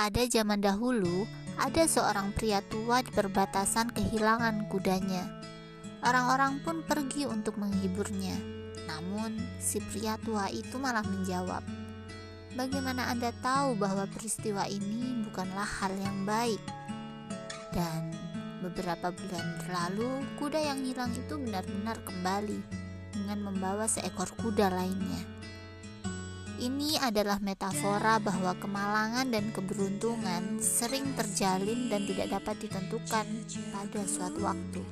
Pada zaman dahulu, ada seorang pria tua di perbatasan kehilangan kudanya. Orang-orang pun pergi untuk menghiburnya. Namun, si pria tua itu malah menjawab, "Bagaimana Anda tahu bahwa peristiwa ini bukanlah hal yang baik?" Dan beberapa bulan berlalu, kuda yang hilang itu benar-benar kembali dengan membawa seekor kuda lainnya. Ini adalah metafora bahwa kemalangan dan keberuntungan sering terjalin dan tidak dapat ditentukan pada suatu waktu.